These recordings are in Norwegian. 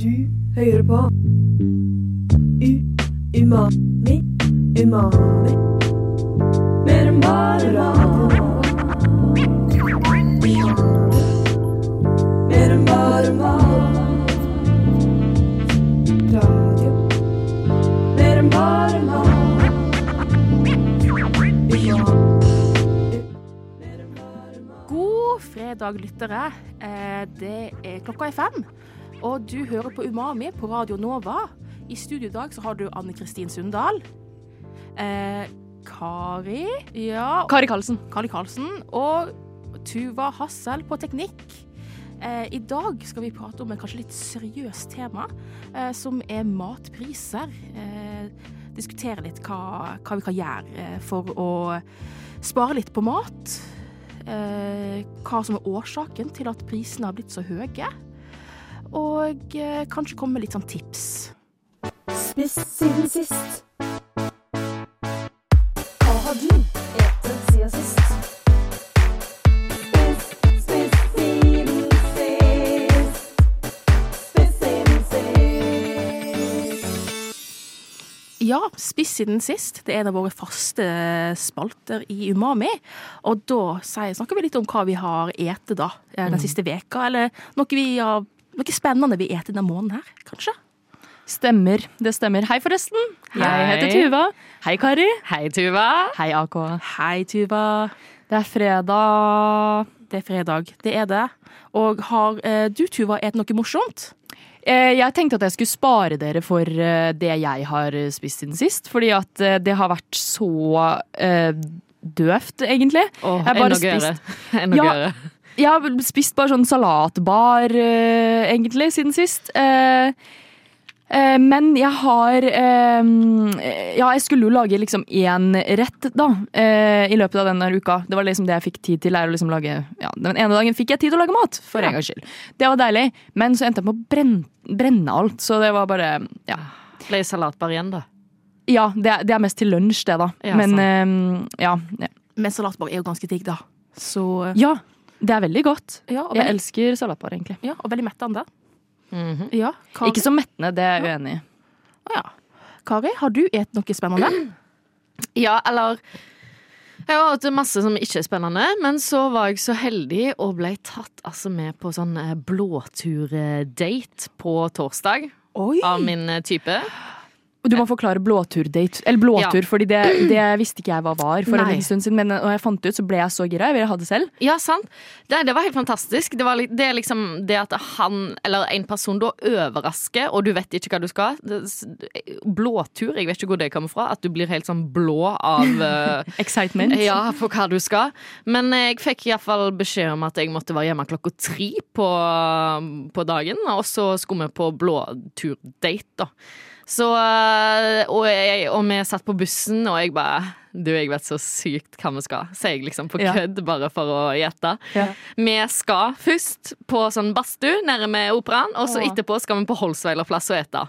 Du hører på. U Umami Umami. Mer enn bare mat. Mer enn bare mat. Radio. Mer enn bare mat. God fredag, lyttere. Eh, Det er klokka er fem, og du hører på Umami på Radio Nova. I studio i dag så har du Anne Kristin Sundal. Eh, Kari Ja, Kari Karlsen. Kari Karlsen. Og Tuva Hassel på teknikk. Eh, I dag skal vi prate om et kanskje litt seriøst tema, eh, som er matpriser. Eh, diskutere litt hva, hva vi kan gjøre eh, for å spare litt på mat. Eh, hva som er årsaken til at prisene har blitt så høye. Og eh, kanskje komme med litt sånn tips. Spist siden sist. Hva har du etet siden sist? Ja, Spiss siden sist. Det er en av våre faste spalter i Umami. Og da snakker vi litt om hva vi har ete da, eh, den siste veka, eller noe, vi har, noe spennende vi eter denne måneden her, kanskje. Stemmer. Det stemmer. Hei, forresten. Jeg heter Tuva. Hei, Kari. Hei, Tuva. Hei, AK. Hei, Tuva. Det er fredag. Det er fredag. Det er det. Og har eh, du, Tuva, et noe morsomt? Eh, Jeg tenkte at jeg skulle spare dere for eh, det jeg har spist siden sist. Fordi at eh, det har vært så eh, døvt, egentlig. Åh, Jeg har bare enda gøyere. Enda Ja. gøyere. Jeg har spist bare sånn salatbar, uh, egentlig, siden sist. Uh, uh, men jeg har Ja, jeg skulle jo lage liksom én rett, da, i løpet av denne uka. Det var liksom det jeg fikk tid til. Er å liksom lage, ja, den ene dagen fikk jeg tid til å lage mat, for en gangs skyld. Det var deilig. Men så endte jeg på å brenne, brenne alt, så det var bare Ja, Ble salatbar igjen, da. ja det, er, det er mest til lunsj, det, da. Ja, men ja, ja. Men salatbar er jo ganske digg, da. Så Ja, det er veldig godt. ja, og Jeg veldig, elsker salatbar, egentlig. ja, og veldig mettende. Mhm. Ja, Kari. Ikke så mettende, det er jeg uenig i. Å ja. Kari, har du et noe spennende? Ja, eller Jeg har hatt masse som ikke er spennende, men så var jeg så heldig og ble tatt altså, med på sånn eh, blåturdate på torsdag Oi! av min eh, type. Du må forklare blåturdate. Eller blåtur, Ja. fordi det, det visste ikke jeg hva var for Nei. en stund siden. Men når jeg fant det ut, så ble jeg så gira. Jeg ville ha det selv. Ja, sant. Det, det var helt fantastisk. Det, var, det liksom det at han, eller en person, da overrasker, og du vet ikke hva du skal. Blåtur, jeg vet ikke hvor det kommer fra. At du blir helt sånn blå av eh, Excitement. Ja, på hva du skal. Men jeg fikk iallfall beskjed om at jeg måtte være hjemme klokka tre på, på dagen. Og så skulle vi på blåturdate, da. Så, øh, og, jeg, og vi satt på bussen, og jeg bare Du, jeg vet så sykt hva vi skal, sier jeg liksom på Ja. kødd, bare for å gjette. Ja. Vi skal først på sånn badstue nærme operaen, og så etterpå skal vi på Holsveilerplass og ete.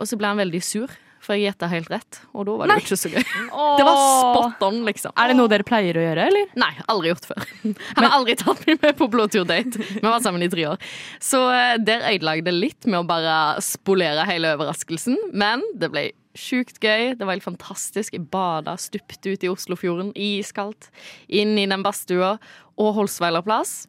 Og så ble han veldig sur, for jeg gjetta helt rett, og da var det Nei. jo ikke så gøy. Det var spot on, liksom. Er det noe dere pleier å gjøre, eller? Nei, aldri gjort før. Han har aldri tatt meg med på blåturdate. Vi var sammen i tre år. Så eh, der ødela jeg det litt med å bare spolere hele overraskelsen. Men det ble sjukt gøy. Det var helt fantastisk. Jeg bada, stupte ut i Oslofjorden, iskaldt, inn i den badstua og Holsweiler plass.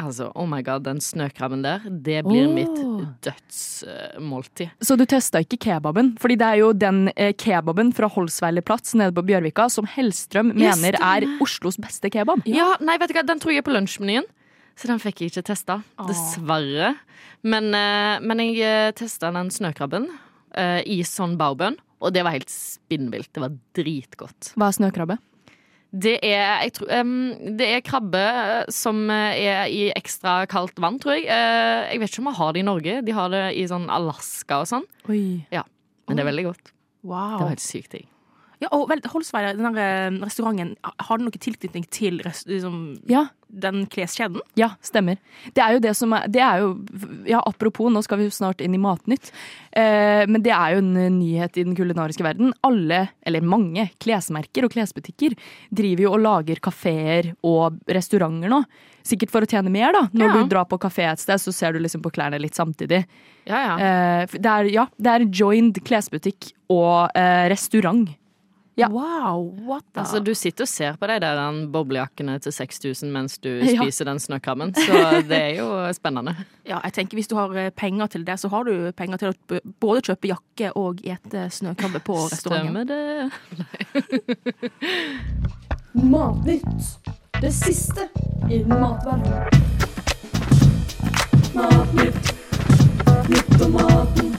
Altså, oh my god, den snøkrabben der, det blir oh. mitt dødsmåltid. Så du testa ikke kebaben? Fordi det er jo den eh, kebaben fra Holsweiler plass nede på Bjørvika som Hellstrøm yes, mener er Oslos beste kebab. Ja, nei, vet du hva, den tror jeg på lunsjmenyen. Så den fikk jeg ikke testa, dessverre. Men, eh, men jeg uh, testa den snøkrabben eh, i sånn baubønn, og det var helt spinnvilt. Det var dritgodt. Hva er snøkrabbe? Det er, jeg tror, um, det er krabbe eh, som eh, er i ekstra kaldt vann, tror jeg. Uh, jeg vet ikke om vi har det i Norge. De har det i sånn Alaska og sånn. Oi. Men det er veldig godt. Det var helt sykt digg. Ja, og vel, Holsveier, den der eh, restauranten, har den noe tilknytning til liksom, Ja, den kleskjeden? Ja, stemmer. Det er jo det som er, det er jo, ja, Apropos, nå skal vi jo snart inn i Matnytt. Eh, men det er jo en eh, nyhet i den kulinariske verden. Alle, eller mange, klesmerker og klesbutikker driver jo og lager kafeer og restauranter nå. Sikkert for å tjene mer, da. Når Ja. du drar på kafé et sted, så ser du liksom på klærne litt samtidig. Ja, ja. Eh, det er, ja, det er joined klesbutikk og eh, restaurant. Ja. Wow, what the Altså, du sitter og ser på de der den boblejakkene til 6000 mens du Ja. spiser den snøkrabben, så det er jo spennende. Ja, jeg tenker Hvis du har eh, penger til det, så har du penger til å både kjøpe jakke og ete snøkrabbe på restauranten. Stemmer det. Matnytt. Det siste i matverden. Matnytt. Nytt om maten.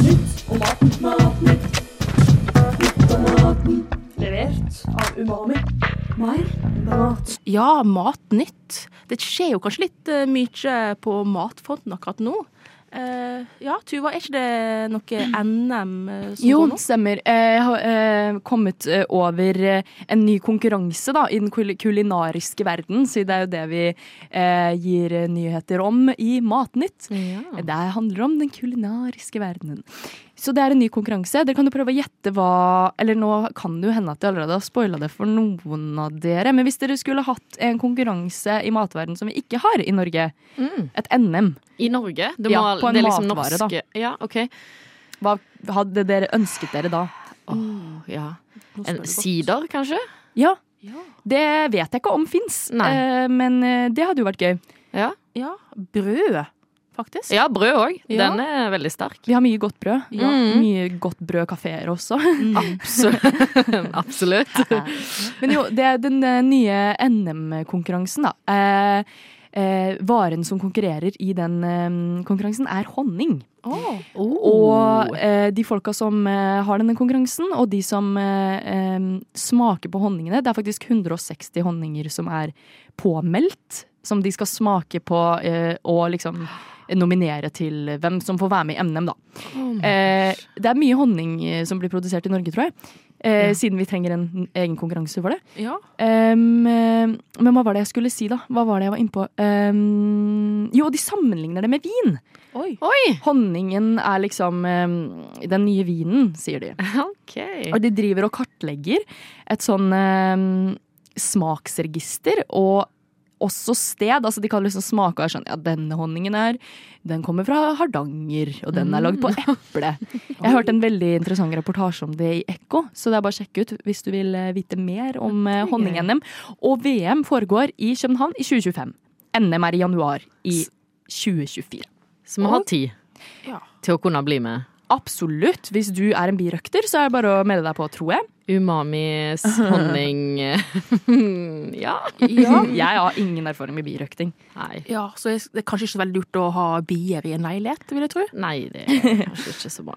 Nytt om maten. Matnytt. Maten. Levert av Umami. Mer mat. Ja, Matnytt. Det skjer jo kanskje litt uh, mye på matfronten akkurat nå. Uh, ja, Tuva, er ikke det noe NM uh, som Jo, går nå? Jo, stemmer. Eh, Jeg har eh, kommet eh, over eh, en ny konkurranse da, i den kul- kulinariske verden, så det er jo det vi eh, gir eh, nyheter om i Matnytt. Det handler om den kulinariske verdenen. Så det er en ny konkurranse. Dere kan jo prøve å gjette hva Eller nå kan det jo hende at jeg allerede har spoila det for noen av dere, men hvis dere skulle hatt en konkurranse i matverden som vi ikke har i Norge, et NM, I Norge? Det Ja, på en det liksom matvare, da. Ja, OK. hva hadde dere ønsket dere da? Åh, ja. En sider, kanskje? Ja, Ja. Det vet jeg ikke om fins, eh, men eh, det hadde jo vært gøy. Ja, ja, brød, faktisk. ja brød òg. Ja. Den er veldig sterk. Vi har mye godt brød. Ja. Mm. Mye godt brød kafeer også. Absolutt. Absolutt. Men jo, det er den eh, nye NM-konkurransen, da. Eh, eh, varen som konkurrerer i den eh, konkurransen, er honning. Åh. Og eh, de folka som eh, har denne konkurransen, og de som smaker på honningene Det er faktisk 160 honninger som er påmeldt, som de skal smake på og liksom nominere til hvem som får være med i NM, da. Eh, det er mye honning eh, som blir produsert i Norge, tror jeg. Eh, Siden vi trenger en egen konkurranse for det. Ja. Um, eh, men hva var det jeg skulle si, da? Hva var det jeg var innpå? Um, jo, de sammenligner det med vin. Oi. Oi! Honningen er liksom um, den nye vinen, sier de. Okay. Og de driver og kartlegger et sånn smaksregister og også sted. Altså de kan liksom smake og er sånn Ja, denne honningen her, den kommer fra Hardanger, og den er lagd på eple. Jeg hørte en veldig interessant reportasje om det i Ekko, så det er bare å sjekke ut hvis du vil eh, vite mer om eh, honning-NM. Og VM foregår i København i 2025. NM er i januar i 2024. Så vi har tid Ja. til å kunne bli med. Absolutt. Hvis du er en birøkter, så er det bare å melde deg på, tror jeg. Umamis, honning Ja. Ja. Jeg har ingen erfaring med birøkting. Nei. ja, så det er kanskje ikke så veldig lurt å ha bier i en leilighet, vil jeg tro. Nei, det er kanskje ikke så bra.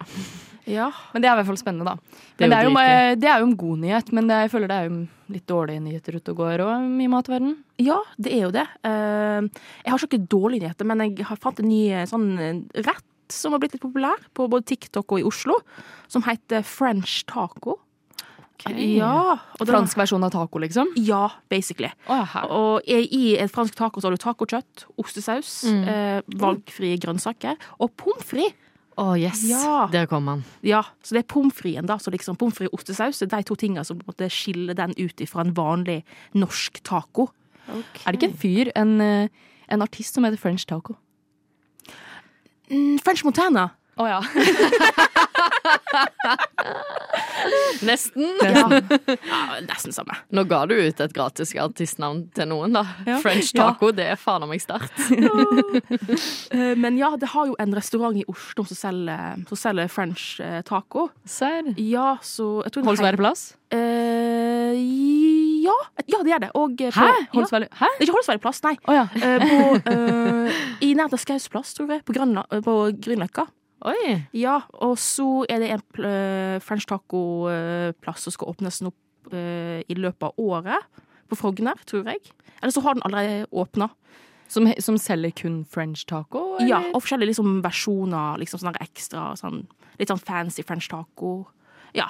Ja. Men det er i hvert fall spennende, da. Det er Men det er, jo det er jo en god nyhet, men det, jeg føler det er jo litt dårlige nyheter ute og går òg i matverden. Ja, det er jo det. Eh, jeg har ikke dårlige nyheter, men jeg har fant en ny eh, sånn eh, rett som har blitt litt populær på både TikTok og i Oslo, som heter French taco. Ja, og den- Fransk versjon av taco, liksom. Ja, basically. Og i et fransk taco så har du tacokjøtt, ostesaus, eh, valgfrie grønnsaker og pommes frites. Å, yes. Ja. Der kom han. Ja, så det er pommes fritesen, da. Så liksom pommes frites og ostesaus er de to tingene som måtte skille den ut fra en vanlig norsk taco. Er det ikke en fyr, en, eh, en artist som heter French taco? Mm, French Montana. Å ja. Nesten. Ja. ja, nesten samme. Nå ga du ut et gratis artistnavn til noen, da. Ja. French Ja. taco, det er faen meg sterkt. Eh, Men ja, det har jo en restaurant i Oslo som selger, som selger French eh, taco. Serr. Ja, så jeg tror den Holsvære plass? Eh, ja. ja, det er det. Og eh, på, Hæ? Ja. Hæ? Det er ikke Holsveier plass, nei. Oh, ja. Eh, på, uh, I nærheten av Skaus plass, tror jeg. På, Grønla, på Grünerløkka. Oi. Ja, og så er det en eh, french taco-plass som skal åpnes nå i løpet av året. På Frogner, tror jeg. Eller så har den allerede åpna. Som, som selger kun French taco? eller? Ja, og forskjellige liksom, versjoner. Liksom sånne ekstra sånn, Litt sånn fancy french taco. Ja.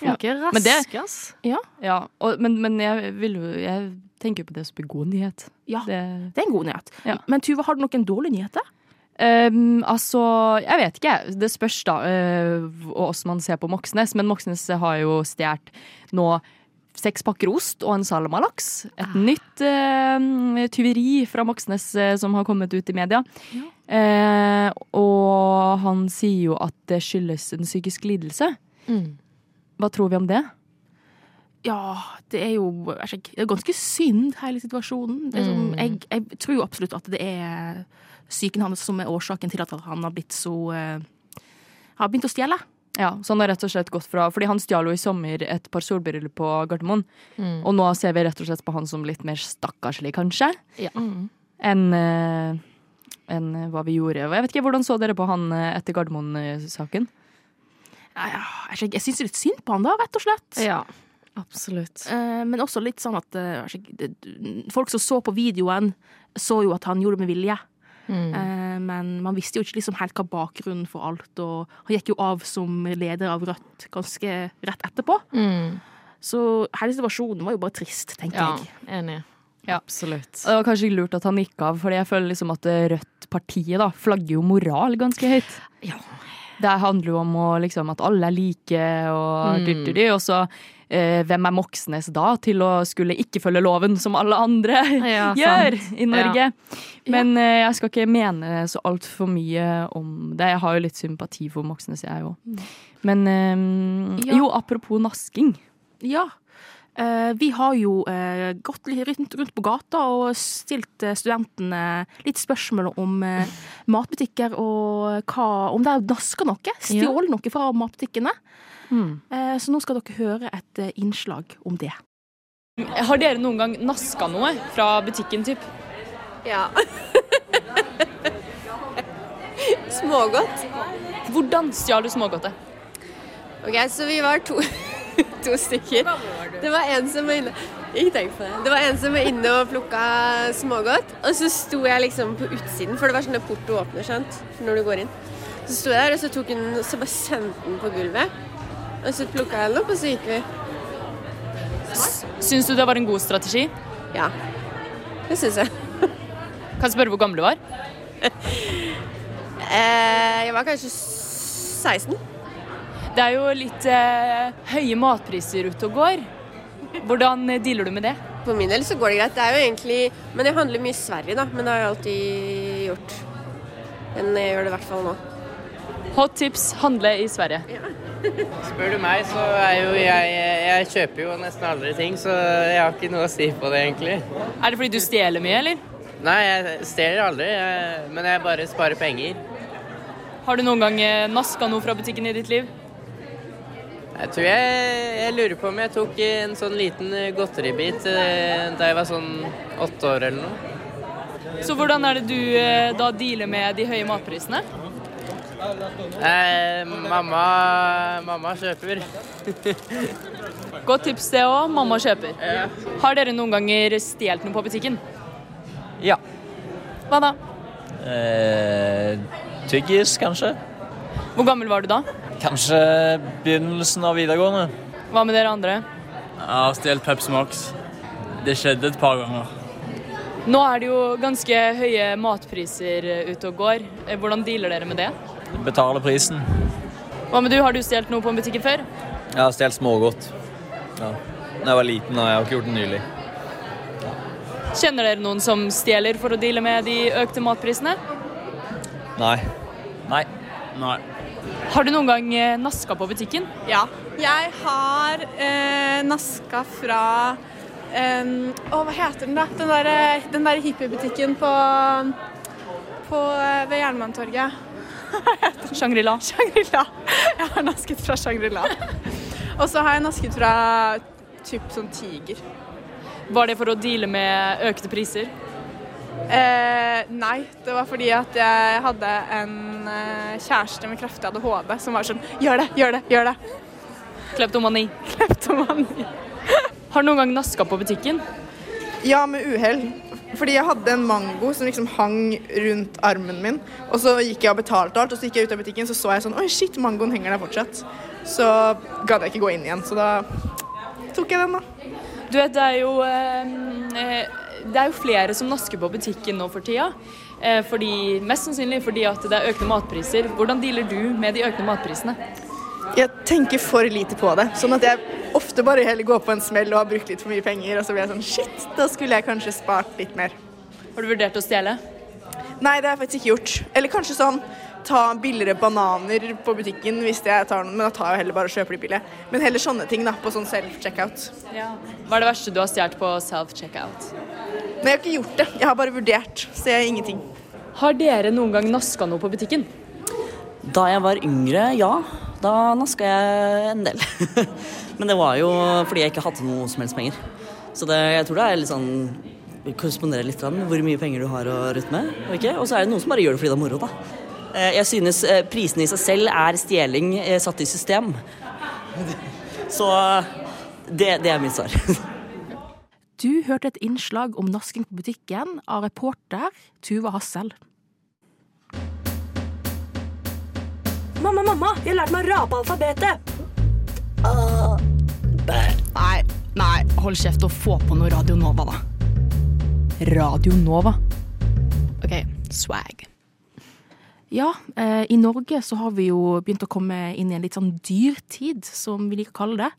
Funker Men det- rask, ass. Ja, og, men, men jeg vil Jeg tenker jo på det som en god nyhet. Ja, Det, det er en god nyhet. Ja. Men Tuva, har du noen dårlige nyheter? Um, altså, jeg vet ikke. Det spørs da uh, hvordan man ser på Moxnes. Men Moxnes har jo stjålet nå seks pakker ost og en salamalaks. Et nytt uh, tyveri fra Moxnes uh, som har kommet ut i media. Eh, og han sier jo at det skyldes en psykisk lidelse. Mm. Hva tror vi om det? Ja, det er jo det er ganske synd, hele situasjonen. Det er som, Mm. jeg, jeg tror jo absolutt at det er psyken hans som er årsaken til at han har blitt så uh, Har begynt å stjele. Ja, så han har rett og slett gått fra Fordi han stjal jo i sommer et par solbriller på Gardermoen. Mm. Og nå ser vi rett og slett på han som litt mer stakkarslig, kanskje, Ja. enn eh, enn hva vi gjorde. Jeg vet ikke, Hvordan så dere på han eh, etter Gardermoen-saken? Jeg, jeg syns litt synd på han, da, rett og slett. ja. Absolutt. Eh, men også litt sånn at eh, det- folk som så på videoen, så jo at han gjorde det med vilje. Mm. Eh, men man visste jo ikke liksom helt hva bakgrunnen for alt, og han gikk jo av som leder av Rødt ganske rett etterpå. Mm. Så hele situasjonen var jo bare trist, tenker Ja, jeg. enig. Ja. Absolutt. Det var kanskje lurt at han gikk av, fordi jeg føler liksom at Rødt-partiet da flagger jo moral ganske høyt. Ja. Det handler jo om å, liksom, at alle er like, og Mm. dyrt og så eh, hvem er Moxnes da til å skulle ikke følge loven som alle andre Ja, gjør sant. i Norge? Men eh, jeg skal ikke mene så altfor mye om det. Jeg har jo litt sympati for Moxnes, jeg òg. Men eh, Ja. jo, apropos nasking. Ja. Eh, vi har jo eh, gått litt rundt, på gata og stilt eh, studentene litt spørsmål om matbutikker og hva, om de har naska noe. Stjålet noe fra matbutikkene. Mm. Eh, så nå skal dere høre et innslag om det. Har dere noen gang naska noe fra butikken, typ? Ja. Smågodt. Hvordan stjal du smågodtet? Ok, så vi var to, to stykker. Det var en som var inne Ikke tenk på det. Det var en som var inne og plukka smågodt. Og så sto jeg liksom på utsiden, for det var sånn at porto åpner sant? når du går inn. Så sto jeg der, og så tok hun, så bare sendte den på gulvet. Og så plukka jeg den opp, og så gikk vi. Syns du det var en god strategi? Ja. Det syns jeg. Kan jeg spørre hvor gammel du var? Eh, jeg var kanskje 16. Det er jo litt eh, høye matpriser ute og går. Hvordan dealer du med det? For min del så går det greit. Det er jo egentlig Men jeg handler mye i Sverige, da. Men det har jeg alltid gjort. Men jeg gjør det i hvert fall nå. Hot tips handle i Sverige. Spør du meg, så er jo jeg Jeg kjøper jo nesten aldri ting, så jeg har ikke noe å si på det, egentlig. Er det fordi du stjeler mye, eller? Nei, jeg stjeler aldri, jeg, men jeg bare sparer penger. Har du noen gang eh, naska noe fra butikken i ditt liv? Jeg tror jeg, jeg lurer på om jeg tok en sånn liten godteribit eh, da jeg var sånn åtte år eller noe. Så hvordan er det du eh, da dealer med de høye matprisene? Eh, mamma, mamma kjøper. Godt tips det òg. Mamma kjøper. Har dere noen ganger stjålet noe på butikken? Ja. Hva da? Eh, tyggis, kanskje? Hvor gammel var du da? Kanskje begynnelsen av videregående. Hva med dere andre? Jeg har stjålet Pepsi Max. Det skjedde et par ganger. Nå er det jo ganske høye matpriser ute og går. Eh, Hvordan dealer dere med det? Betaler prisen. Hva med du, har du stjålet noe på en butikken før? Jeg har stjålet smågodt. Ja. Da jeg var liten, og jeg har ikke gjort det nylig. Kjenner dere noen som stjeler for å deale med de økte matprisene? Nei. Nei. Nei. Har du noen gang eh, naska på butikken? Ja. Jeg har eh, naska fra eh, Å, hva heter den, da? Den der, den der hippiebutikken på, på eh, ved Jernbanetorget. Shangri-La. Shangri-La. Jeg har nasket fra Shangri-La. Og så har jeg nasket fra typ sånn Tiger. Var det for å deale med økte priser? Eh, nei, det var fordi at jeg hadde en eh, kjæreste med kraftig ADHD som var sånn Gjør det, gjør det, gjør det. Kleptomani. Kleptomani. Har du noen gang naska på butikken? Ja, med uhell. Fordi jeg hadde en mango som liksom hang rundt armen min. Og så gikk jeg og betalte alt, og så gikk jeg ut av butikken, så så jeg sånn Oi, shit, mangoen henger der fortsatt. Så gadd jeg ikke gå inn igjen. Så da tok jeg den, da. Du vet, det er jo eh, eh, Det er jo flere som nasker på butikken nå for tida. Eh, fordi, mest sannsynlig fordi at det er økende matpriser. Hvordan dealer du med de økende matprisene? Jeg tenker for lite på det. Sånn at jeg ofte bare heller går på en smell og har brukt litt for mye penger, og så blir jeg sånn shit, da skulle jeg kanskje spart litt mer. Har du vurdert å stjele? Nei, det har jeg faktisk ikke gjort. Eller kanskje sånn ta billigere bananer på butikken hvis jeg tar noen, men da tar jeg heller bare og kjøper de billige. Men heller sånne ting da, på sånn self-checkout. Hva er det verste du har stjålet på self-checkout? Nei, jeg har ikke gjort det. Jeg har bare vurdert, så jeg har ingenting. Har dere noen gang naska noe på butikken? Da jeg var yngre, ja. Da naska jeg en del. Men det var jo fordi jeg ikke hadde noe som helst penger. Så det, jeg tror det er litt sånn korresponderer litt med hvor mye penger du har å rutte med. Og, ikke? og så er det noen som bare gjør det fordi det er moro, da. Eh, Jeg synes eh, prisene i seg selv er stjeling eh, satt i system. Så det, det er mitt svar. Du hørte et innslag om nasking på butikken av reporter Tuva Hassel. Mamma, mamma, jeg har lært meg å rape alfabetet! Nei, nei, hold kjeft og få på noe Radio Nova, da. Radio Nova. OK, swag. Ja, eh, i Norge så har vi jo begynt å komme inn i en litt sånn dyrtid, som vi liker å kalle det.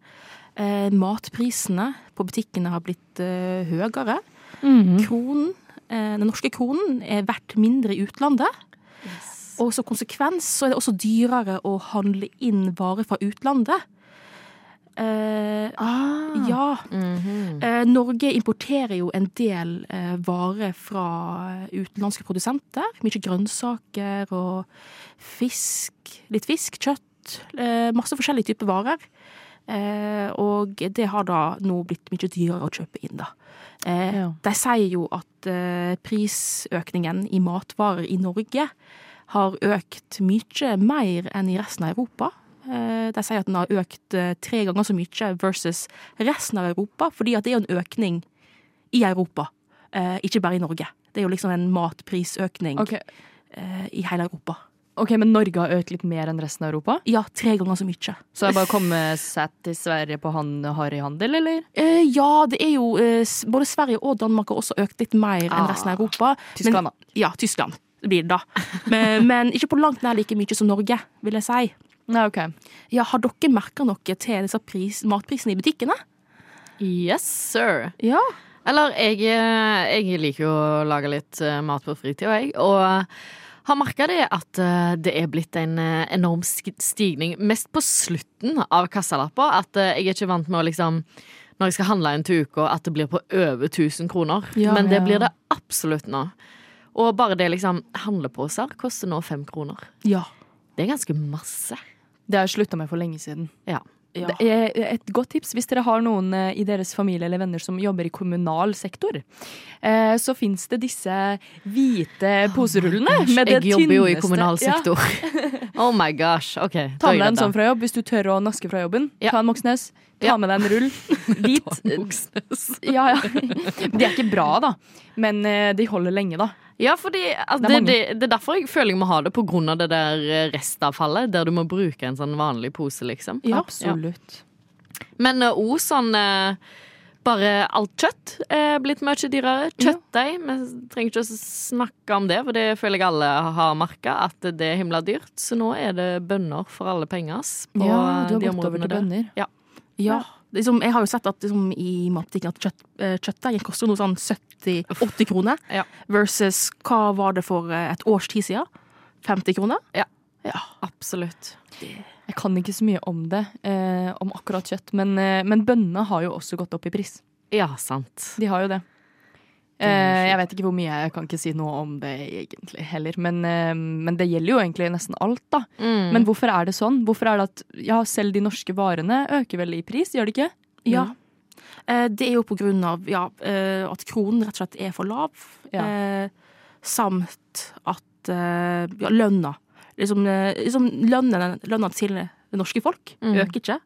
Eh, matprisene på butikkene har blitt eh, høyere. -hmm. Kronen, den norske kronen er verdt mindre i utlandet. Og som konsekvens så er det også dyrere å handle inn varer fra utlandet. Eh, Ja. Eh, Norge importerer jo en del eh, varer fra utenlandske produsenter. Mye grønnsaker og fisk. Litt fisk, kjøtt. Eh, masse forskjellige typer varer. Eh, og det har da nå blitt mye dyrere å kjøpe inn, da. Eh, De sier jo at eh, prisøkningen i matvarer i Norge har økt mye mer enn i resten av Europa. Eh, De sier at den har økt eh, tre ganger så mye versus resten av Europa, fordi at det er jo en økning i Europa, eh, ikke bare i Norge. Det er jo liksom en matprisøkning Ok. eh, i hele Europa. Ok, Men Norge har økt litt mer enn resten av Europa? Ja, tre ganger så mye. Så det er bare å komme seg til Sverige på han, harryhandel, eller? Eh, ja, det er jo eh, Både Sverige og Danmark har også økt litt mer enn Ah, resten av Europa. Tyskland, men, Ja, Tyskland blir det da. Men, men ikke på langt nær like mye som Norge, vil jeg si. Nei, ok. Ja, Har dere merka noe til disse pris, matprisene i butikkene? Yes, sir. Ja. Eller jeg, eh, jeg liker jo å lage litt eh, mat på fritida, jeg. Og har merka det at eh, det er blitt en eh, enorm stigning, mest på slutten av kassalapper. At eh, jeg er ikke vant med å liksom når jeg skal handle en til uka, at det blir på over 1000 kroner. Ja. Men det Ja. blir det absolutt nå. Og bare det liksom Handleposer koster nå fem kroner. Ja. Det er ganske masse. Det har jeg slutta med for lenge siden. Ja. Ja. Et godt tips hvis dere har noen eh, i deres familie eller venner som jobber i kommunal sektor, eh, så fins det disse hvite poserullene med det jeg jobber jo i kommunal kommunal Ja. sektor. Oh my gosh. OK. Ta med deg en sånn fra jobb hvis du tør å naske fra jobben. Ta en Moxnes. Ta Ja. med deg en rull. Dit. Ja, ja. De er ikke bra, da. Men eh, de holder lenge, da. Ja, fordi altså, Det er det, det, det er derfor jeg føler jeg må ha det, på grunn av det der eh, restavfallet, der du må bruke en sånn vanlig pose, liksom. Ja, absolutt. Men òg sånn uh, Bare alt kjøtt er blitt mye dyrere. Kjøttdeig. Vi trenger ikke å snakke om det, for det føler jeg alle har merka, at det er himla dyrt. Så nå er det bønner for alle penger. på Ja, du har de gått over områdene til der. bønner. Ja. Ja. Liksom, jeg har jo sett at liksom, i matbutikken at kjøtt, eh, kjøttdeigen koster noe sånn 70-80 kroner. Versus hva var det for eh, et års tid siden? 50 kroner? Ja. Ja. Absolutt. Jeg kan ikke så mye om det, eh, om akkurat kjøtt, men, eh, men bønnene har jo også gått opp i pris. Ja, sant. De har jo det. Eh, jeg vet ikke hvor mye, jeg kan ikke si noe om det egentlig heller. Men, eh, men det gjelder jo egentlig nesten alt, da. Mm. Men hvorfor er det sånn? Hvorfor er det at ja, selv de norske varene øker vel i pris, gjør det ikke? Ja. Eh, Det er jo på grunn av ja, eh, at kronen rett og slett er for lav, Ja. eh, samt at ja, lønna liksom, liksom lønnen, lønna til det norske folk Mm. øker ikke.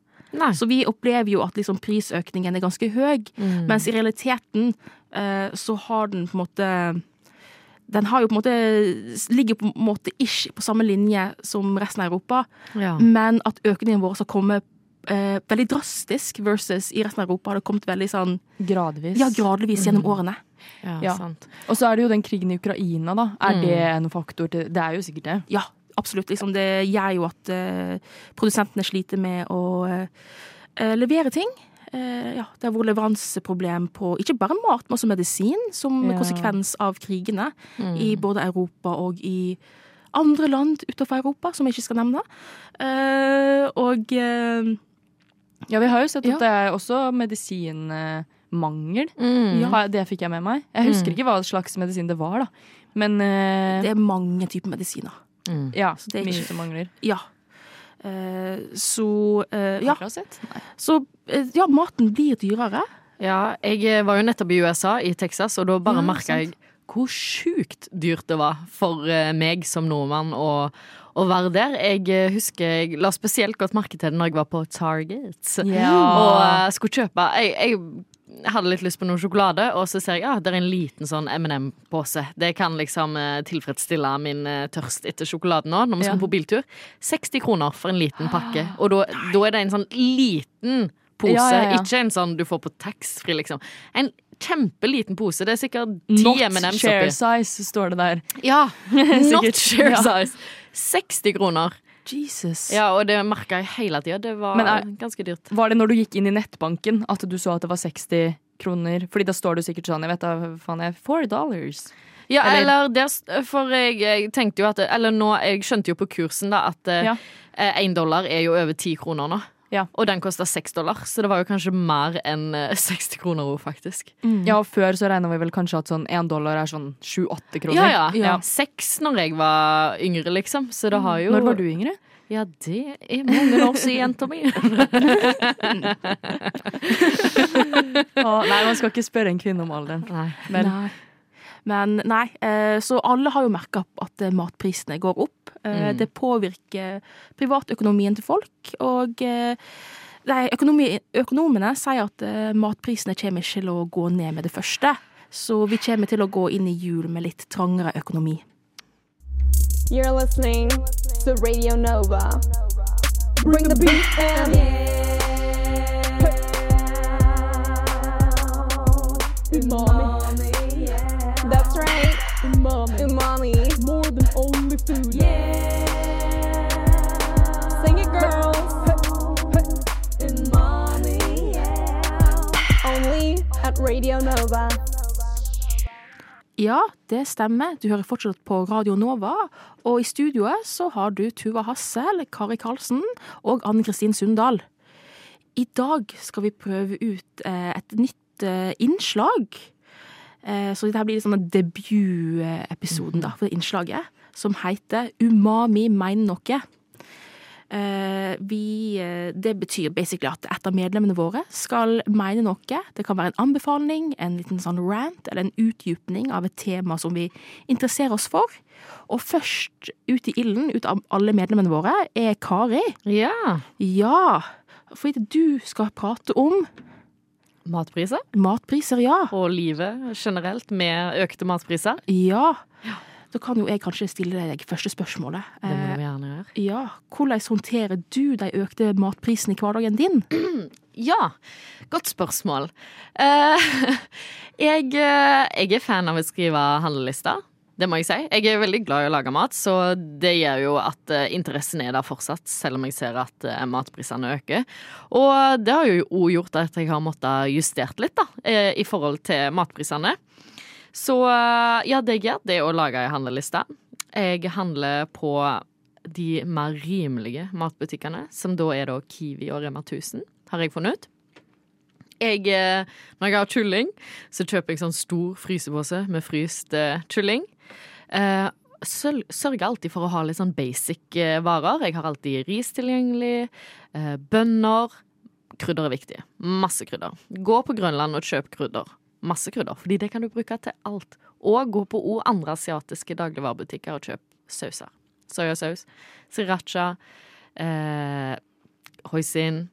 Så vi opplever jo at liksom prisøkningen er ganske høy, Mm. mens i realiteten eh, så har den på en måte den har jo på en måte ligger på en måte ikke på samme linje som resten av Europa, Ja. men at økningen vår har kommet eh, veldig drastisk versus i resten av Europa har det kommet veldig sånn Gradvis. Ja, gradvis gjennom årene. Ja. Og så er det jo den krigen i Ukraina, da. Er Mm. det en faktor til Det er jo sikkert det. Ja, absolutt. Liksom, det gjør jo at eh, produsentene sliter med å eh, levere ting. Eh, ja, det har vært leveranseproblem på ikke bare mat, men også medisin, som Ja. konsekvens av krigene Mm. i både Europa og i andre land utenfor Europa, som jeg ikke skal nevne. Eh, og eh, Ja, vi har jo sett at Ja. det er også medisinmangel. Mm. Det fikk jeg med meg. Jeg husker Mm. ikke hva slags medisin det var, da. Men eh, det er mange typer medisiner. Ja, Så det er mye ikke- som mangler. Ja. Uh, så uh, ja. Så uh, ja, maten blir dyrere. Ja, jeg var jo nettopp i USA, i Texas, og da bare Ja, merka jeg hvor sjukt dyrt det var for meg som nordmann å, å være der. Jeg husker jeg la spesielt godt merke til det når jeg var på Target Ja. og skulle kjøpe jeg, jeg hadde litt lyst på noe sjokolade, og så ser jeg ja, det er en liten sånn M&M-pose. Det kan liksom eh, tilfredsstille min eh, tørst etter sjokolade nå, når vi skal Ja. på biltur. 60 kroner for en liten pakke, og da, da er det en sånn liten pose, Ja, ja, ja. ikke en sånn du får på taxfree, liksom. En kjempeliten pose. Det er sikkert ti Not M&M's share oppi. size, står det der. Ja, not share Ja. size. 60 kroner. Jesus. Ja, og det merka jeg hele tida. Det var er- ganske dyrt. Var det når du gikk inn i nettbanken at du så at det var 60 kroner? Fordi da står du sikkert sånn, jeg vet da faen jeg, four dollars. Ja, Eller- eller, det, For jeg, jeg tenkte jo at Eller nå, jeg skjønte jo på kursen da at Ja. én dollar er jo over ti kroner nå. Og den kosta seks dollar, så det var jo kanskje mer enn eh, 60 kroner òg, faktisk. Ja, og før så regna vi vel kanskje at sånn én dollar er sånn sju-åtte kroner. Ja, ja. Seks når jeg var yngre, liksom. Så det har jo Når var du yngre? Ja, det er mange år siden, jenta mi. Nei, man skal ikke spørre en kvinne om alderen. Vel. Nei. Men nei, eh, så alle har jo merka at eh, matprisene går opp. Eh, Mm. Det påvirker privatøkonomien til folk. Og nei, økonomi, økonomene sier at eh, matprisene kommer ikke til å gå ned med det første. Så vi kommer til å gå inn i jul med litt trangere økonomi. You're listening to Radio Nova. Bring the beat in. Umami. Umami. Umami. More than only food. Yeah. Sing it, girls. Umami. Only at Radio Nova. Ja, det stemmer. Du hører fortsatt på Radio Nova. Og i studioet så har du Tuva Hassel, Kari Karlsen og Anne Kristin Sundal. I dag skal vi prøve ut eh, et nytt eh, innslag. Eh, så dette blir sånn debutepisoden for innslaget, som heter Umami mener noe. Eh, vi, eh, det betyr basically at et av medlemmene våre skal mene noe. Det kan være en anbefaling, en liten sånn rant eller en utdypning av et tema som vi interesserer oss for. Og først ut i ilden, ut av alle medlemmene våre, er Kari. Ja. Ja, fordi du skal prate om Matpriser? Matpriser, ja. Og livet generelt med økte matpriser. Ja. Da kan jo jeg kanskje stille deg første spørsmålet. Det må Eh, du gjerne gjøre. Ja, Hvordan håndterer du de økte matprisene i hverdagen din? Ja, godt spørsmål. Eh, jeg, eh, jeg er fan av å skrive handlelister. Det må jeg si. Jeg er veldig glad i å lage mat, så det gjør jo at eh, interessen er der fortsatt, selv om jeg ser at eh, matprisene øker. Og det har jo òg gjort at jeg har måttet justert litt, da, eh, i forhold til matprisene. Så ja, det jeg gjør, det er å lage ei handleliste. Jeg handler på de mer rimelige matbutikkene, som da er da Kiwi og Rema 1000, har jeg funnet ut. Jeg, når jeg har kylling, så kjøper jeg sånn stor frysepose med fryst kylling. Eh, sørger alltid for å ha litt sånn basic eh, varer. Jeg har alltid ris tilgjengelig, eh, bønner. Krydder er viktig. Masse krydder. Gå på Grønland og kjøp krydder. Masse krydder, fordi det kan du bruke til alt. Og gå på o andre asiatiske dagligvarebutikker og kjøp sauser. Soyasaus, sriracha, eh, hoisin,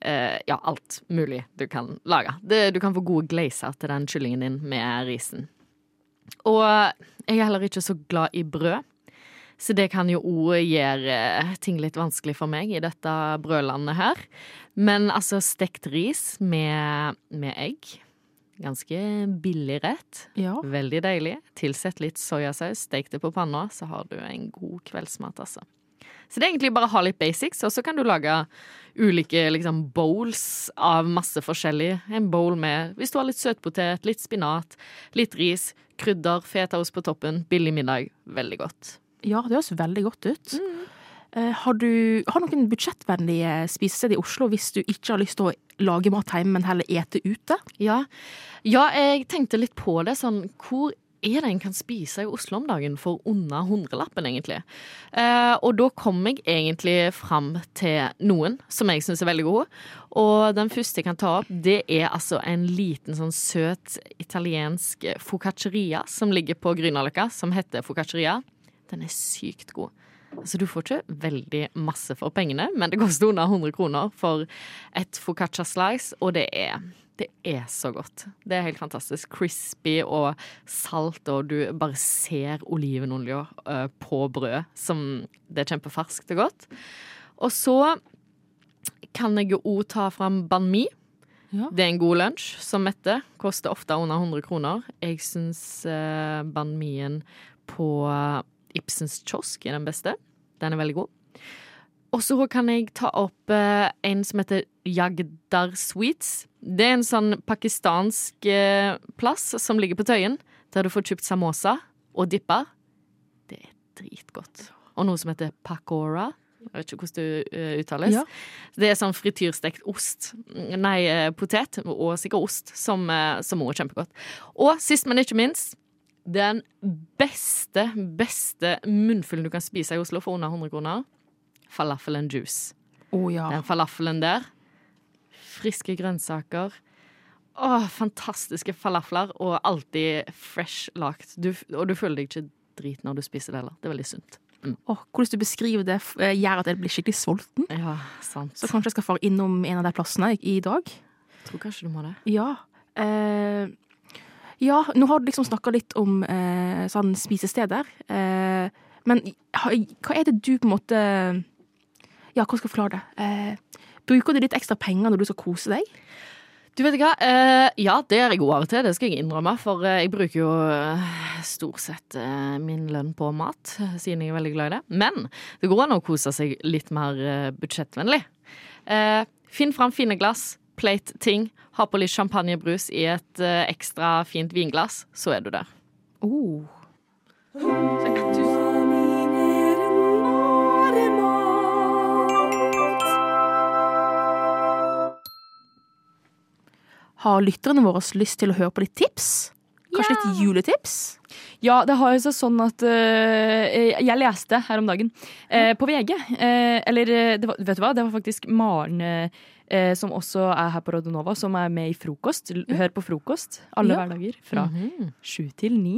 eh, ja, alt mulig du kan lage. Det, du kan få gode glazer til den kyllingen din med risen. Og jeg er heller ikke så glad i brød. Så det kan jo òg gjøre eh, ting litt vanskelig for meg i dette brødlandet her. Men altså, stekt ris med, med egg. Ganske billig rett. Ja. Veldig deilig. Tilsett litt soyasaus, stek det på panna, så har du en god kveldsmat, altså. Så det er egentlig bare å ha litt basics, og så kan du lage ulike liksom, bowls av masse forskjellig. En bowl med, hvis du har litt søtpotet, litt spinat, litt ris, krydder, fetaost på toppen. Billig middag. Veldig godt. Ja, det høres veldig godt ut. Eh, har du har noen budsjettvennlige spisesteder i Oslo hvis du ikke har lyst til å lage mat hjemme, men heller ete ute? Ja. ja, jeg tenkte litt på det. Sånn, hvor er det en kan spise i Oslo om dagen for under hundrelappen, egentlig? Eh, og da kom jeg egentlig fram til noen som jeg syns er veldig gode. Og den første jeg kan ta opp, det er altså en liten sånn søt italiensk focacceria som ligger på Grünerløkka, som heter focacceria. Den er sykt god. Altså, du får ikke veldig masse for pengene, men det koster under 100 kroner for et focaccia slice, og det er, det er så godt. Det er helt fantastisk. Crispy og salt, og du bare ser olivenolja eh, på brød. Som det er kjempeferskt og godt. Og så kan jeg jo òg ta fram banh mi. Det er en god lunsj som metter. Koster ofte under 100 kroner. Jeg syns uh, banh mien på Ibsens kiosk er den beste. Den er veldig god. Og så kan jeg ta opp eh, en som heter Jagdar Sweets. Det er en sånn pakistansk eh, plass som ligger på Tøyen, der du får kjøpt samosa og dipper. Det er dritgodt. Og noe som heter pakora. Jeg vet ikke hvordan det uh, uttales. Ja. Det er sånn frityrstekt ost. Nei, eh, potet og sikkert ost, som, eh, som er kjempegodt. Og sist, men ikke minst, den beste, beste munnfyllen du kan spise i Oslo for under 100 kroner. Falafel and juice. Oh, ja. Den falafelen der. Friske grønnsaker. Å, fantastiske falafler, og alltid fresh lagt. Du, og du føler deg ikke drit når du spiser det heller. Det er veldig sunt. Mm. Oh, hvordan du beskriver det, eh, gjør at jeg blir skikkelig sulten. Ja, sant. Så kanskje jeg skal fare innom en av de plassene i, dag. Jeg Tror kanskje du må det. Ja. Eh, ja, nå har du liksom snakka litt om eh, sånn spisesteder. Eh, men hva er det du på en måte Ja, hvordan skal jeg forklare det? Eh, bruker du litt ekstra penger når du skal kose deg? Du vet hva, eh, ja det er jeg god av og til, det skal jeg innrømme. For eh, jeg bruker jo eh, stort sett eh, min lønn på mat, siden jeg er veldig glad i det. Men det går an å kose seg litt mer budsjettvennlig. Eh, finn fram fine glass, plate ting, ha på litt champagnebrus i et ekstra fint vinglass, så er du der. Oh. Har lytterne våre lyst til å høre på litt tips? Kanskje litt juletips? Ja, det har jo seg sånn at uh, Jeg leste her om dagen uh, på VG. uh, eller det var, vet du hva, det var faktisk Maren eh, som også er her på Rodionova, som er med i Frokost. Hør på Frokost alle Ja. hverdager fra sju til ni.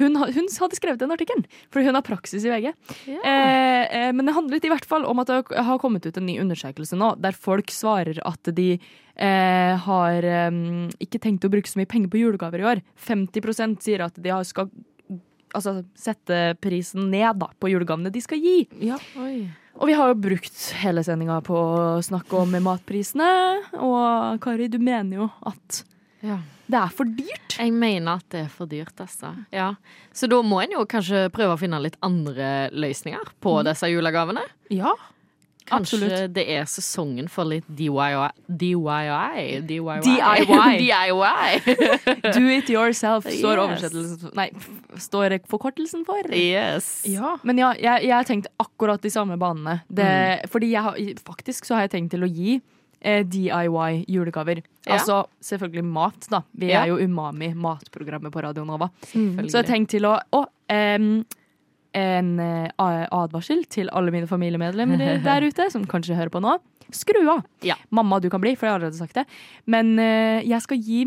Hun, hun hadde skrevet den artikkelen, for hun har praksis i VG. Eh, eh, men det handlet i hvert fall om at det har kommet ut en ny undersøkelse nå, der folk svarer at de eh, har eh, ikke tenkt å bruke så mye penger på julegaver i år. 50% sier at de har, skal altså, sette prisen ned da, på julegavene de skal gi. Og vi har jo brukt hele sendinga på å snakke om matprisene. Og Kari, du mener jo at det er for dyrt. Jeg mener at det er for dyrt, altså. Ja. Så da må en jo kanskje prøve å finne litt andre løsninger på Mhm. disse julegavene. Ja, Kanskje absolutt. det er sesongen for litt DIY. DIY. DIY. DIY. DIY. Do it yourself, står oversettelsen Nei, står forkortelsen for. Yes. Ja, men ja, jeg, jeg har tenkt akkurat de samme banene. Det, Fordi jeg har, faktisk så har jeg tenkt til å gi eh, DIY julegaver. Ja. Altså selvfølgelig mat, da. Vi Ja. er jo Umami, matprogrammet på Radio Nova. Mm. Så jeg har tenkt til å Å, em, en eh, advarsel til alle mine familiemedlemmer der ute som kanskje hører på nå. Skru av! Mamma, du kan bli, for jeg har allerede sagt det. Men eh, jeg skal gi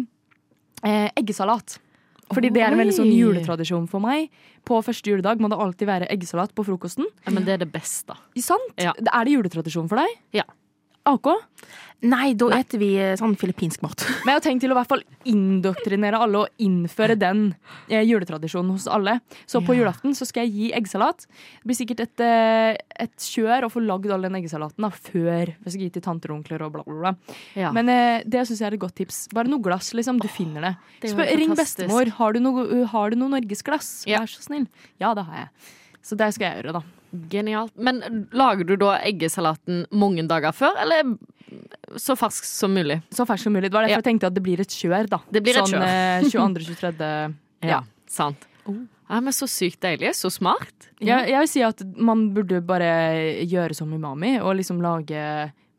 eh, eggesalat. Fordi det er en veldig sånn juletradisjon for meg. På første juledag må det alltid være eggesalat på frokosten. Ja, men det er det beste. Sant? Ja. Er det juletradisjon for deg? Ja. AK? Nei, da eter vi eh, sånn filippinsk mat. Men jeg har tenkt til å i hvert fall indoktrinere alle og innføre den eh, juletradisjonen hos alle. Så på Ja. julaften så skal jeg gi eggsalat. Det blir sikkert et, eh, et kjør å få lagd all den eggesalaten da, før vi skal gi til tanter og onkler og bla, bla, bla. Ja. Men eh, det syns jeg er et godt tips. Bare noe glass, liksom. Du finner det. det Spør, ring bestemor. Har du noe, har du noe norgesglass? Vær så snill. Ja, det har jeg. Så det skal jeg gjøre, da. Genialt. Men lager du da eggesalaten mange dager før, eller så fersk som mulig? Så fersk som mulig. Det var derfor jeg tenkte at det blir et kjør, da. Det blir et sånn kjør. eh, 22.-23. Ja, sant. Ja, men Så sykt deilig. Så smart. Jeg, jeg vil si at man burde bare gjøre som umami og liksom lage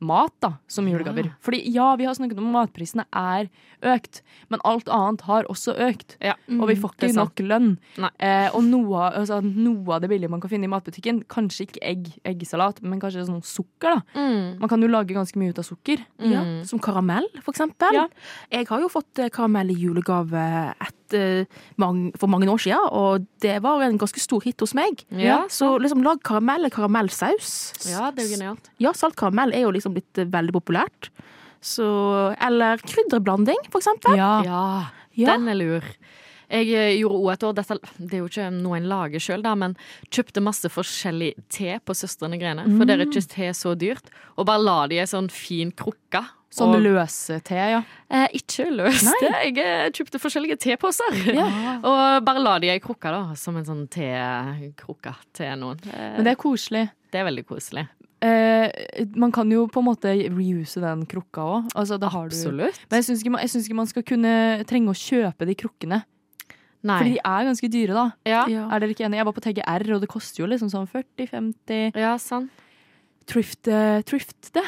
mat da, som julegaver. Fordi ja, vi har snakket om at matprisene er økt, men alt annet har også økt. og vi får er ikke nok lønn. Eh, og noe, av- altså, noe av det billige man kan finne i matbutikken, kanskje ikke egg, eggesalat, men kanskje sånn sukker. da. Mm. Man kan jo lage ganske mye ut av sukker. Ja, som karamell, for eksempel. Jeg har jo fått eh, karamell i julegave et, eh, for mange år siden, og det var en ganske stor hit hos meg. Ja, så liksom lag karamell eller karamellsaus. Ja, det er jo genialt. Ja, salt karamell er jo liksom blitt eh, veldig populært. Så, eller krydderblanding, for eksempel. Ja, Ja. den er lur. Jeg eh, gjorde òg et år dette, Det er jo ikke noe en lager sjøl, men kjøpte masse forskjellig te på Søstrene Grene. For Mm. der er ikke te så dyrt. Og bare la det i ei sånn fin krukke. Sånn og- løse te, ja. Eh, ikke løse te. Jeg eh, kjøpte forskjellige teposer. Ja. og bare la de i ei krukke, da. Som en sånn tekrukke til noen. Eh, Men det er koselig. det er veldig koselig. Eh, man kan jo på en måte reuse den krukka òg. Altså, Absolutt. du-. Men jeg syns ikke, ikke man skal kunne trenge å kjøpe de krukkene. Nei. Fordi de er ganske dyre, da. Ja. Er dere ikke enige? Jeg var på TGR, og det koster jo liksom sånn 40-50 Ja, sant. Thrift, uh, thrift det.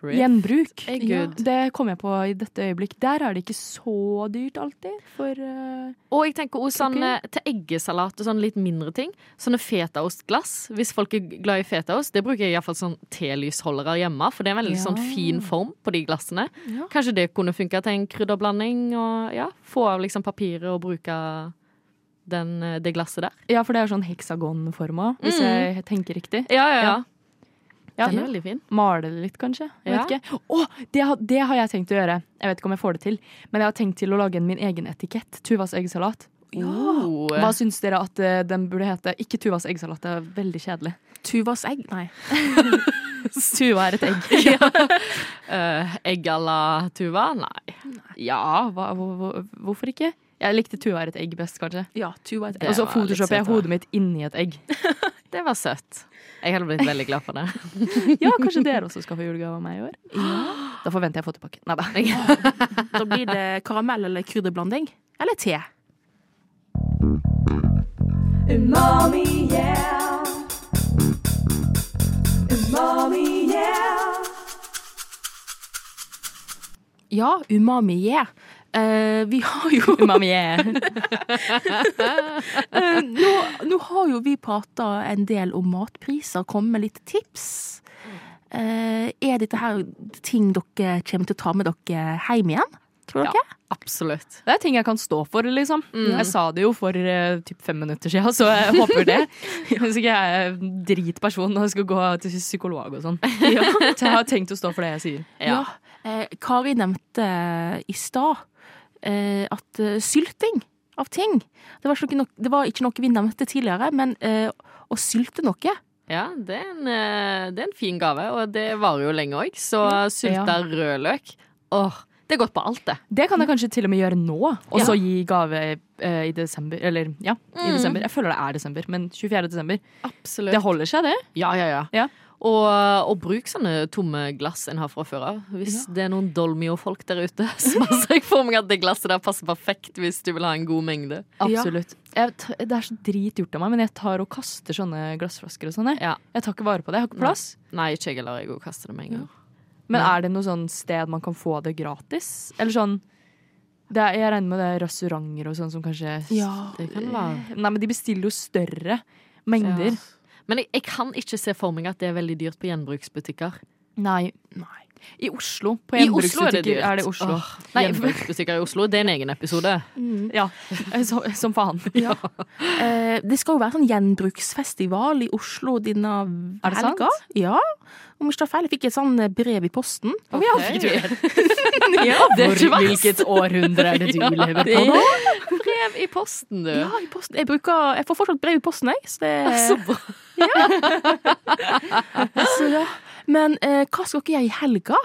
Thrift. Gjenbruk. Ja, det kom jeg på i dette øyeblikk. Der er det ikke så dyrt alltid. For uh, Og jeg tenker også sånn eh, til eggesalat og sånne litt mindre ting. Sånne fetaostglass. Hvis folk er glad i fetaost, det bruker jeg iallfall sånn telysholdere hjemme. For det er en veldig Ja. sånn fin form på de glassene. Ja. Kanskje det kunne funka til en krydderblanding. Og ja, få av liksom papiret og bruke den, eh, det glasset der. Ja, for det er sånn heksagonforma, hvis Mm. jeg tenker riktig. Ja, ja, ja. Ja. Den er veldig fin. Male det litt, kanskje. Jeg Ja. vet ikke. Å, det, har- det har jeg tenkt å gjøre. Jeg vet ikke om jeg får det til, men jeg har tenkt til å lage en min egen etikett. Tuvas eggsalat. Oh. Hva syns dere at eh, den burde hete? Ikke Tuvas eggsalat, det er veldig kjedelig. Tuvas egg? Nei. Tuva er et egg. Eh, egg à la Tuva? Nei. Ja, hva, hvor, hvorfor ikke? Jeg likte Tuva er et egg best, kanskje. Ja, Tuva er et egg. Og så photoshopper jeg hodet mitt inni et egg. Det var søtt. Jeg hadde blitt veldig glad for det. Ja, kanskje dere også skal få julegave av meg i år? Da forventer jeg fotopakke. Nei da. Da blir det karamell eller krydderblanding. Eller te. Umami, yeah. Umami, yeah. Ja, umami, yeah. Eh, vi har jo. Eh, nå, nå har jo vi prata en del om matpriser, kommet med litt tips. Uh, er dette her ting dere kommer til å ta med dere hjem igjen? Tror dere? Absolutt. Det er ting jeg kan stå for, liksom. Mm. Jeg sa det jo for uh, typ fem minutter siden, så jeg håper det. Hvis ikke jeg er dritperson og skal gå til psykolog og sånn. Så jeg har tenkt å stå for det jeg sier. Ja. Eh, Kari nevnte i stad at eh, sylting av ting det var, ikke noe, det var ikke noe vi nevnte tidligere, men eh, å sylte noe Ja, det er, en, eh, det er en fin gave, og det varer jo lenge òg. Så sylta rødløk Åh, det er godt på alt, det. Det kan jeg kanskje til og med gjøre nå, og Ja. så gi gave eh, i desember. Eller ja, i Mm. desember. Jeg føler det er desember, men 24. desember. Absolutt. Det holder seg, det. Ja, ja, ja. Og, og bruk sånne tomme glass en har fra før av. Hvis det er noen Dolmio-folk der ute, så ser jeg for meg at det glasset der passer perfekt hvis du vil ha en god mengde. Absolutt. Jeg, det er så drit gjort av meg, men jeg tar og kaster sånne glassflasker og sånn. jeg. Jeg tar ikke vare på det. Jeg har ikke plass. Nei, ikke jeg heller. Jeg kaster det med en gang. Men Nei. er det noe sånn sted man kan få det gratis? Eller sånn det er, Jeg regner med det er restauranter og sånn som kanskje Ja, det kan være. Nei, men de bestiller jo større mengder. Ja. Men jeg, jeg kan ikke se for meg at det er veldig dyrt på gjenbruksbutikker. Nei. Nei. I Oslo. På I Oslo er det dyrt. er det Oslo. Åh, Nei, Gjenbruksbutikker i Oslo, det er en egen episode. ja. Så, som faen. Ja. Eh, det skal jo være en gjenbruksfestival i Oslo denne Er det sant? Ja. Om jeg ikke tar feil, jeg fikk et sånn brev i posten. Okay. Ja, fikk du ja, det er ikke verst. hvilket århundre er det du Ja, lever på nå? Brev i posten, du. Ja, i posten. Jeg, bruker, jeg får fortsatt brev i posten, jeg. Så det Så bra. Så, ja. Men eh, hva skal ikke gjøre i helga?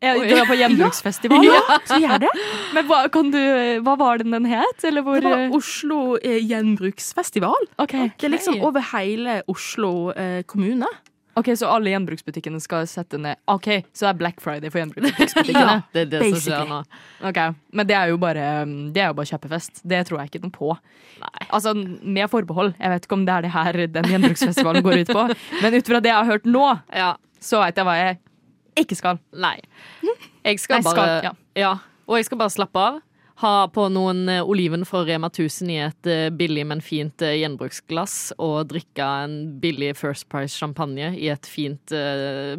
Ja, du er på gjenbruksfestival? Ja, så gjør det. Men hva, kan du, hva var den den het? Eller hvor Det var Oslo eh, gjenbruksfestival. Okay. Det er liksom over hele Oslo eh, kommune. Ok, Så alle gjenbruksbutikkene skal sette ned Ok, så det er Black Friday for gjenbruksbutikkene? Ja, det er det som skjer nå. Ok, Men det er jo bare Det er jo bare kjøpefest. Det tror jeg ikke noe på. Altså, Med forbehold. Jeg vet ikke om det er det her den gjenbruksfestivalen går ut på. Men ut fra det jeg har hørt nå, så veit jeg hva jeg ikke skal. Nei. Jeg skal Nei, bare skal, ja. ja. Og jeg skal bare slappe av. Ha på noen eh, oliven fra Rema 1000 i et eh, billig, men fint eh, gjenbruksglass. Og drikke en billig First Price champagne i et fint,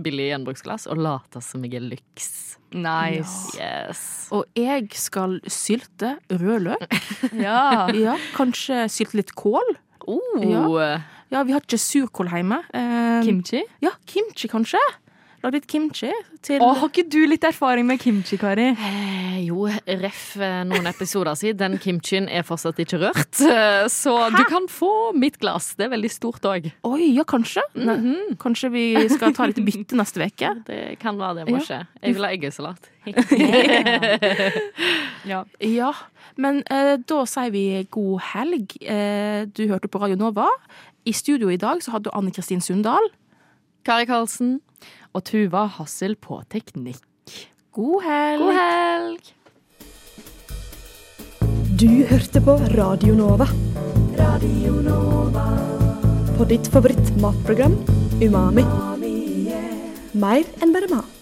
billig gjenbruksglass. Og late som jeg er lyks. Nice. Yes. Og jeg skal sylte rødløk. Ja. ja. Kanskje sylte litt kål. Oh. Ja. ja, vi har ikke surkål hjemme. Eh, Kimchi? Ja, kimchi kanskje. Lagd litt kimchi til Å, har ikke du litt erfaring med kimchi, Kari? Eh, jo, ref eh, noen episoder siden. Den kimchien er fortsatt ikke rørt. Så Så du kan få mitt glass. Det er veldig stort òg. Oi, ja, kanskje. Nei, Kanskje vi skal ta litt bytte neste uke? Det kan være det må Ja. skje. Jeg vil ha eggesalat. Ja. Ja, men eh, da sier vi god helg. Eh, du hørte på Radio Nova. I studio i dag så hadde du Anne Kristin Sundal. Kari Karlsen. Og Tuva Hassel på teknikk. God helg. God helg. Du hørte på Radio Nova. Radio Nova. På ditt favoritt matprogram Umami. Mer enn bare mat.